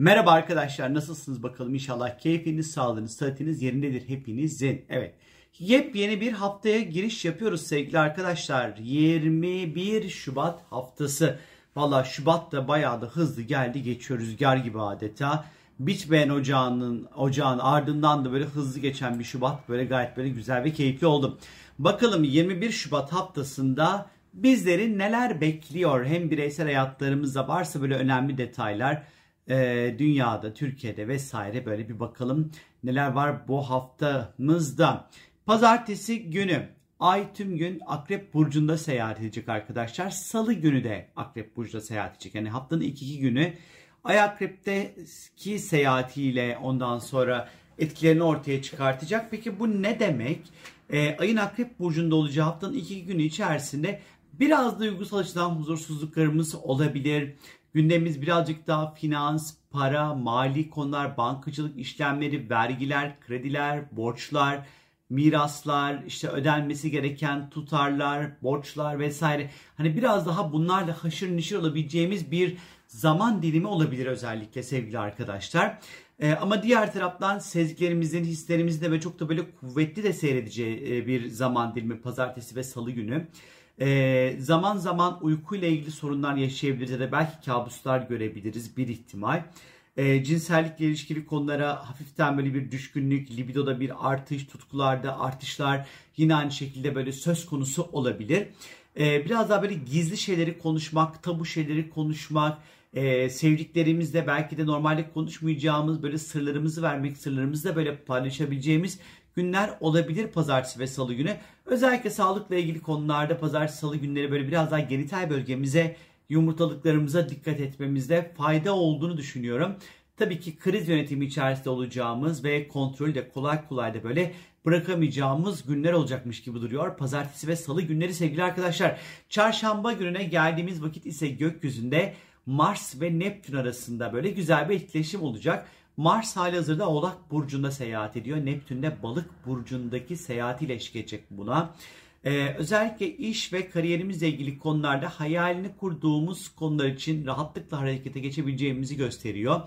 Merhaba arkadaşlar nasılsınız bakalım inşallah keyfiniz, sağlığınız, sıhhatiniz yerindedir hepinizin. Evet yepyeni bir haftaya giriş yapıyoruz sevgili arkadaşlar. 21 Şubat haftası. Valla Şubat da bayağı da hızlı geldi geçiyor rüzgar gibi adeta. Bitmeyen ocağının ocağın ardından da böyle hızlı geçen bir Şubat böyle gayet böyle güzel ve keyifli oldu. Bakalım 21 Şubat haftasında bizleri neler bekliyor? Hem bireysel hayatlarımızda varsa böyle önemli detaylar e, dünyada, Türkiye'de vesaire böyle bir bakalım neler var bu haftamızda. Pazartesi günü Ay tüm gün Akrep Burcu'nda seyahat edecek arkadaşlar. Salı günü de Akrep Burcu'da seyahat edecek. Yani haftanın iki, iki günü Ay Akrep'teki seyahatiyle ondan sonra etkilerini ortaya çıkartacak. Peki bu ne demek? Ee, ayın Akrep Burcu'nda olacağı haftanın iki günü içerisinde biraz duygusal açıdan huzursuzluklarımız olabilir. Gündemimiz birazcık daha finans, para, mali konular, bankacılık işlemleri, vergiler, krediler, borçlar, miraslar, işte ödenmesi gereken tutarlar, borçlar vesaire. Hani biraz daha bunlarla haşır neşir olabileceğimiz bir zaman dilimi olabilir özellikle sevgili arkadaşlar. Ee, ama diğer taraftan sezgilerimizin, hislerimizin de ve çok da böyle kuvvetli de seyredeceği e, bir zaman dilimi pazartesi ve salı günü. Ee, zaman zaman uykuyla ilgili sorunlar yaşayabiliriz ya da belki kabuslar görebiliriz bir ihtimal. Ee, cinsellikle ilişkili konulara hafiften böyle bir düşkünlük, libidoda bir artış, tutkularda artışlar yine aynı şekilde böyle söz konusu olabilir. Ee, biraz daha böyle gizli şeyleri konuşmak, tabu şeyleri konuşmak, e, sevdiklerimizle belki de normalde konuşmayacağımız böyle sırlarımızı vermek, sırlarımızı da böyle paylaşabileceğimiz günler olabilir pazartesi ve salı günü. Özellikle sağlıkla ilgili konularda pazartesi salı günleri böyle biraz daha genital bölgemize yumurtalıklarımıza dikkat etmemizde fayda olduğunu düşünüyorum. Tabii ki kriz yönetimi içerisinde olacağımız ve kontrolü de kolay kolay da böyle bırakamayacağımız günler olacakmış gibi duruyor. Pazartesi ve salı günleri sevgili arkadaşlar. Çarşamba gününe geldiğimiz vakit ise gökyüzünde Mars ve Neptün arasında böyle güzel bir etkileşim olacak. Mars hali hazırda Oğlak Burcu'nda seyahat ediyor. Neptün de Balık Burcu'ndaki seyahatiyle eşlik edecek buna. Ee, özellikle iş ve kariyerimizle ilgili konularda hayalini kurduğumuz konular için rahatlıkla harekete geçebileceğimizi gösteriyor.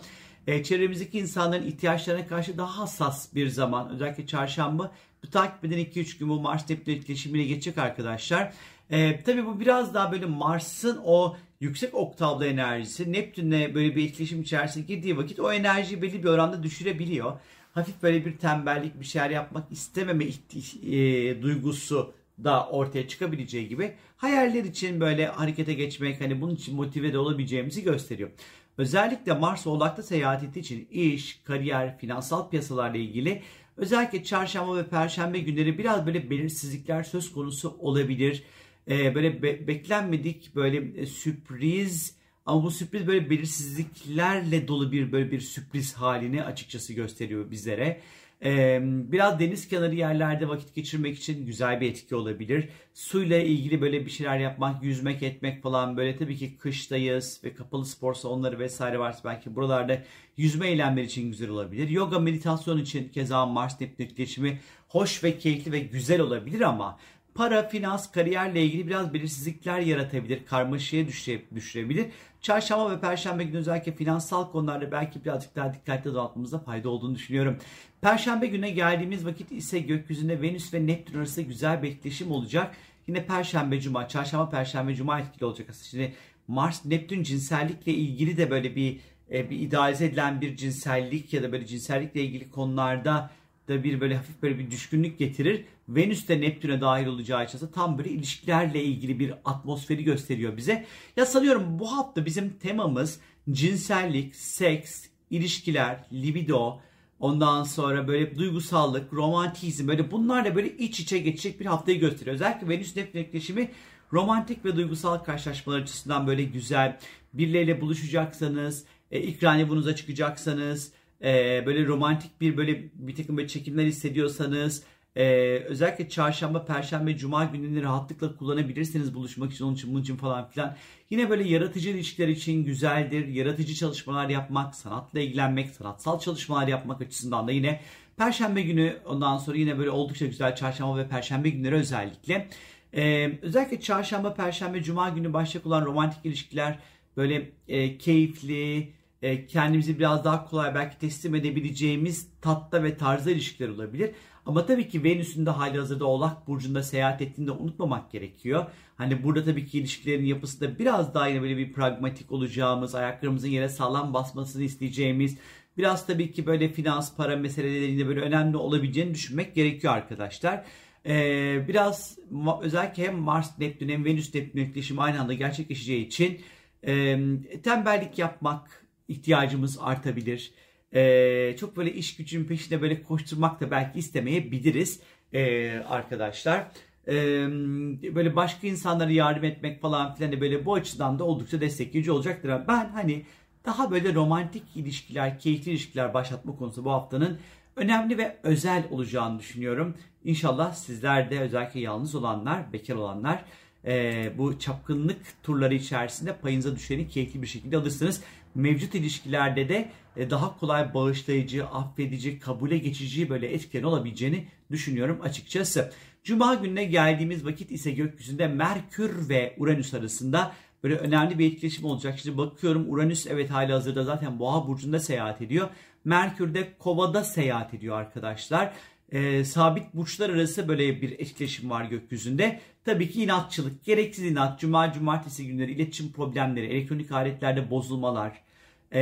Ee, çevremizdeki insanların ihtiyaçlarına karşı daha hassas bir zaman özellikle çarşamba bu takip eden 2-3 gün bu Mars Neptün etkileşimiyle geçecek arkadaşlar. Ee, tabii bu biraz daha böyle Mars'ın o yüksek oktavlı enerjisi Neptün'le böyle bir etkileşim içerisine girdiği vakit o enerjiyi belli bir oranda düşürebiliyor. Hafif böyle bir tembellik bir şeyler yapmak istememe e, duygusu da ortaya çıkabileceği gibi hayaller için böyle harekete geçmek hani bunun için motive de olabileceğimizi gösteriyor. Özellikle Mars Oğlak'ta seyahat ettiği için iş, kariyer, finansal piyasalarla ilgili özellikle çarşamba ve perşembe günleri biraz böyle belirsizlikler söz konusu olabilir. Ee, böyle be- beklenmedik böyle e, sürpriz ama bu sürpriz böyle belirsizliklerle dolu bir böyle bir sürpriz halini açıkçası gösteriyor bizlere. Ee, biraz deniz kenarı yerlerde vakit geçirmek için güzel bir etki olabilir. Suyla ilgili böyle bir şeyler yapmak, yüzmek, etmek falan böyle tabii ki kıştayız ve kapalı spor salonları vesaire varsa belki buralarda yüzme eylemleri için güzel olabilir. Yoga, meditasyon için keza Mars Neptün etkileşimi hoş ve keyifli ve güzel olabilir ama para, finans, kariyerle ilgili biraz belirsizlikler yaratabilir, karmaşaya düşüre, düşürebilir. Çarşamba ve perşembe günü özellikle finansal konularda belki birazcık daha dikkatli dağıtmamızda fayda olduğunu düşünüyorum. Perşembe güne geldiğimiz vakit ise gökyüzünde Venüs ve Neptün arasında güzel bir etkileşim olacak. Yine perşembe, cuma, çarşamba, perşembe, cuma etkili olacak aslında. Şimdi Mars, Neptün cinsellikle ilgili de böyle bir, e, bir idealize edilen bir cinsellik ya da böyle cinsellikle ilgili konularda da bir böyle hafif böyle bir düşkünlük getirir. Venüs de Neptün'e dahil olacağı için tam böyle ilişkilerle ilgili bir atmosferi gösteriyor bize. Ya sanıyorum bu hafta bizim temamız cinsellik, seks, ilişkiler, libido, ondan sonra böyle duygusallık, romantizm böyle bunlarla böyle iç içe geçecek bir haftayı gösteriyor. Özellikle Venüs Neptün etkileşimi romantik ve duygusal karşılaşmalar açısından böyle güzel. Birileriyle buluşacaksanız, e, ilk randevunuza çıkacaksanız, e, böyle romantik bir böyle bir takım böyle çekimler hissediyorsanız e, özellikle çarşamba, perşembe, cuma günlerini rahatlıkla kullanabilirsiniz buluşmak için, onun için, bunun için falan filan. Yine böyle yaratıcı ilişkiler için güzeldir. Yaratıcı çalışmalar yapmak, sanatla ilgilenmek, sanatsal çalışmalar yapmak açısından da yine perşembe günü ondan sonra yine böyle oldukça güzel çarşamba ve perşembe günleri özellikle. Ee, özellikle çarşamba, perşembe, cuma günü başlayacak olan romantik ilişkiler böyle e, keyifli, kendimizi biraz daha kolay belki teslim edebileceğimiz tatta ve tarzda ilişkiler olabilir. Ama tabii ki Venüs'ün de hali hazırda Oğlak Burcu'nda seyahat ettiğinde unutmamak gerekiyor. Hani burada tabii ki ilişkilerin yapısı da biraz daha yine böyle bir pragmatik olacağımız, ayaklarımızın yere sağlam basmasını isteyeceğimiz, biraz tabii ki böyle finans, para meselelerinde böyle önemli olabileceğini düşünmek gerekiyor arkadaşlar. Ee, biraz özellikle hem Mars Neptün hem Venüs Neptün etkileşimi aynı anda gerçekleşeceği için e, tembellik yapmak ihtiyacımız artabilir. E, çok böyle iş gücün peşinde böyle koşturmak da belki istemeyebiliriz e, arkadaşlar. E, böyle başka insanlara yardım etmek falan filan da böyle bu açıdan da oldukça destekleyici olacaktır. Ben hani daha böyle romantik ilişkiler, keyifli ilişkiler başlatma konusu bu haftanın önemli ve özel olacağını düşünüyorum. İnşallah sizler de özellikle yalnız olanlar, bekar olanlar e, bu çapkınlık turları içerisinde payınıza düşeni keyifli bir şekilde alırsınız. Mevcut ilişkilerde de e, daha kolay bağışlayıcı, affedici, kabule geçici böyle etkilerin olabileceğini düşünüyorum açıkçası. Cuma gününe geldiğimiz vakit ise gökyüzünde Merkür ve Uranüs arasında böyle önemli bir etkileşim olacak. Şimdi bakıyorum Uranüs evet hali hazırda zaten Boğa burcunda seyahat ediyor. Merkür de Kova'da seyahat ediyor arkadaşlar. Ee, sabit burçlar arası böyle bir etkileşim var gökyüzünde. Tabii ki inatçılık, gereksiz inat, cuma, cumartesi günleri iletişim problemleri, elektronik aletlerde bozulmalar, e,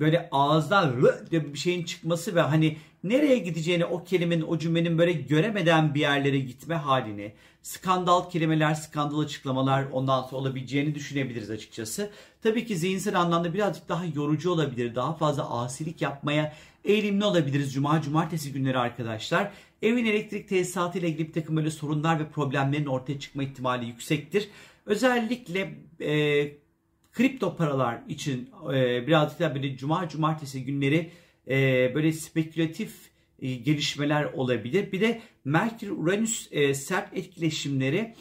böyle ağızdan bir şeyin çıkması ve hani nereye gideceğini o kelimenin o cümlenin böyle göremeden bir yerlere gitme halini skandal kelimeler skandal açıklamalar ondan sonra olabileceğini düşünebiliriz açıkçası. Tabii ki zihinsel anlamda birazcık daha yorucu olabilir daha fazla asilik yapmaya eğilimli olabiliriz cuma cumartesi günleri arkadaşlar. Evin elektrik tesisatı ile ilgili bir takım böyle sorunlar ve problemlerin ortaya çıkma ihtimali yüksektir. Özellikle e, kripto paralar için e, birazcık daha böyle cuma cumartesi günleri e, böyle spekülatif e, gelişmeler olabilir. Bir de Merkür Uranüs e, sert etkileşimleri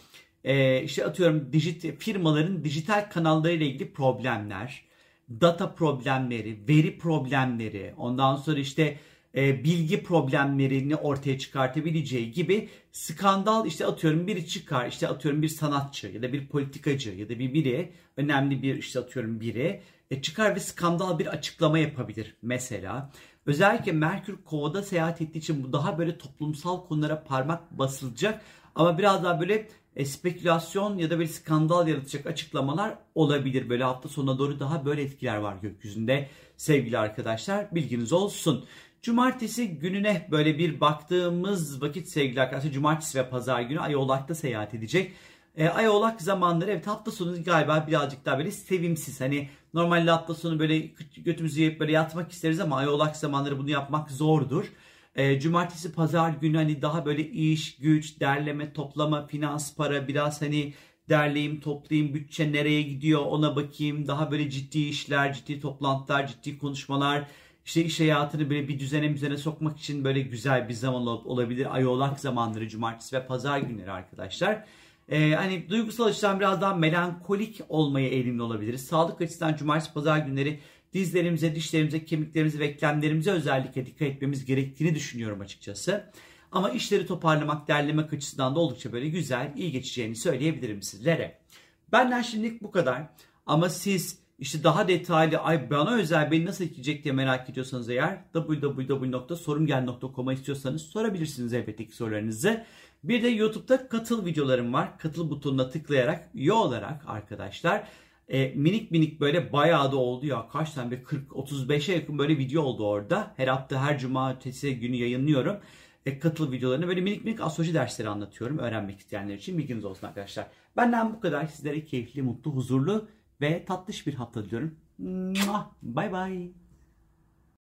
e, işte atıyorum dijit firmaların dijital kanallarıyla ilgili problemler, data problemleri, veri problemleri, ondan sonra işte e, bilgi problemlerini ortaya çıkartabileceği gibi skandal işte atıyorum biri çıkar işte atıyorum bir sanatçı ya da bir politikacı ya da bir biri önemli bir işte atıyorum biri e, çıkar ve skandal bir açıklama yapabilir mesela. Özellikle Merkür Kova'da seyahat ettiği için bu daha böyle toplumsal konulara parmak basılacak ama biraz daha böyle e, spekülasyon ya da bir skandal yaratacak açıklamalar olabilir. Böyle hafta sonuna doğru daha böyle etkiler var gökyüzünde sevgili arkadaşlar bilginiz olsun. Cumartesi gününe böyle bir baktığımız vakit sevgili arkadaşlar cumartesi ve pazar günü Ay Oğlak'ta seyahat edecek. E, Ay Oğlak zamanları evet hafta sonu galiba birazcık daha böyle sevimsiz. Hani normalde hafta sonu böyle götümüzü yiyip böyle yatmak isteriz ama Ay Oğlak zamanları bunu yapmak zordur. E, cumartesi pazar günü hani daha böyle iş, güç, derleme, toplama, finans, para biraz hani derleyeyim, toplayayım, bütçe nereye gidiyor ona bakayım. Daha böyle ciddi işler, ciddi toplantılar, ciddi konuşmalar işte iş hayatını böyle bir düzene düzene sokmak için böyle güzel bir zaman olabilir. Ay oğlak zamanları cumartesi ve pazar günleri arkadaşlar. Ee, hani duygusal açıdan biraz daha melankolik olmaya eğilimli olabiliriz. Sağlık açısından cumartesi pazar günleri dizlerimize, dişlerimize, kemiklerimize ve eklemlerimize özellikle dikkat etmemiz gerektiğini düşünüyorum açıkçası. Ama işleri toparlamak, derlemek açısından da oldukça böyle güzel, iyi geçeceğini söyleyebilirim sizlere. Benden şimdilik bu kadar. Ama siz işte daha detaylı ay bana özel beni nasıl etkileyecek diye merak ediyorsanız eğer www.sorumgel.com'a istiyorsanız sorabilirsiniz elbette ki sorularınızı. Bir de YouTube'da katıl videolarım var. Katıl butonuna tıklayarak üye olarak arkadaşlar e, minik minik böyle bayağı da oldu ya kaç tane bir 40-35'e yakın böyle video oldu orada. Her hafta her cumartesi günü yayınlıyorum. E, katıl videolarını böyle minik minik astroloji dersleri anlatıyorum öğrenmek isteyenler için bilginiz olsun arkadaşlar. Benden bu kadar sizlere keyifli, mutlu, huzurlu ve tatlış bir hafta diliyorum. Bye bye.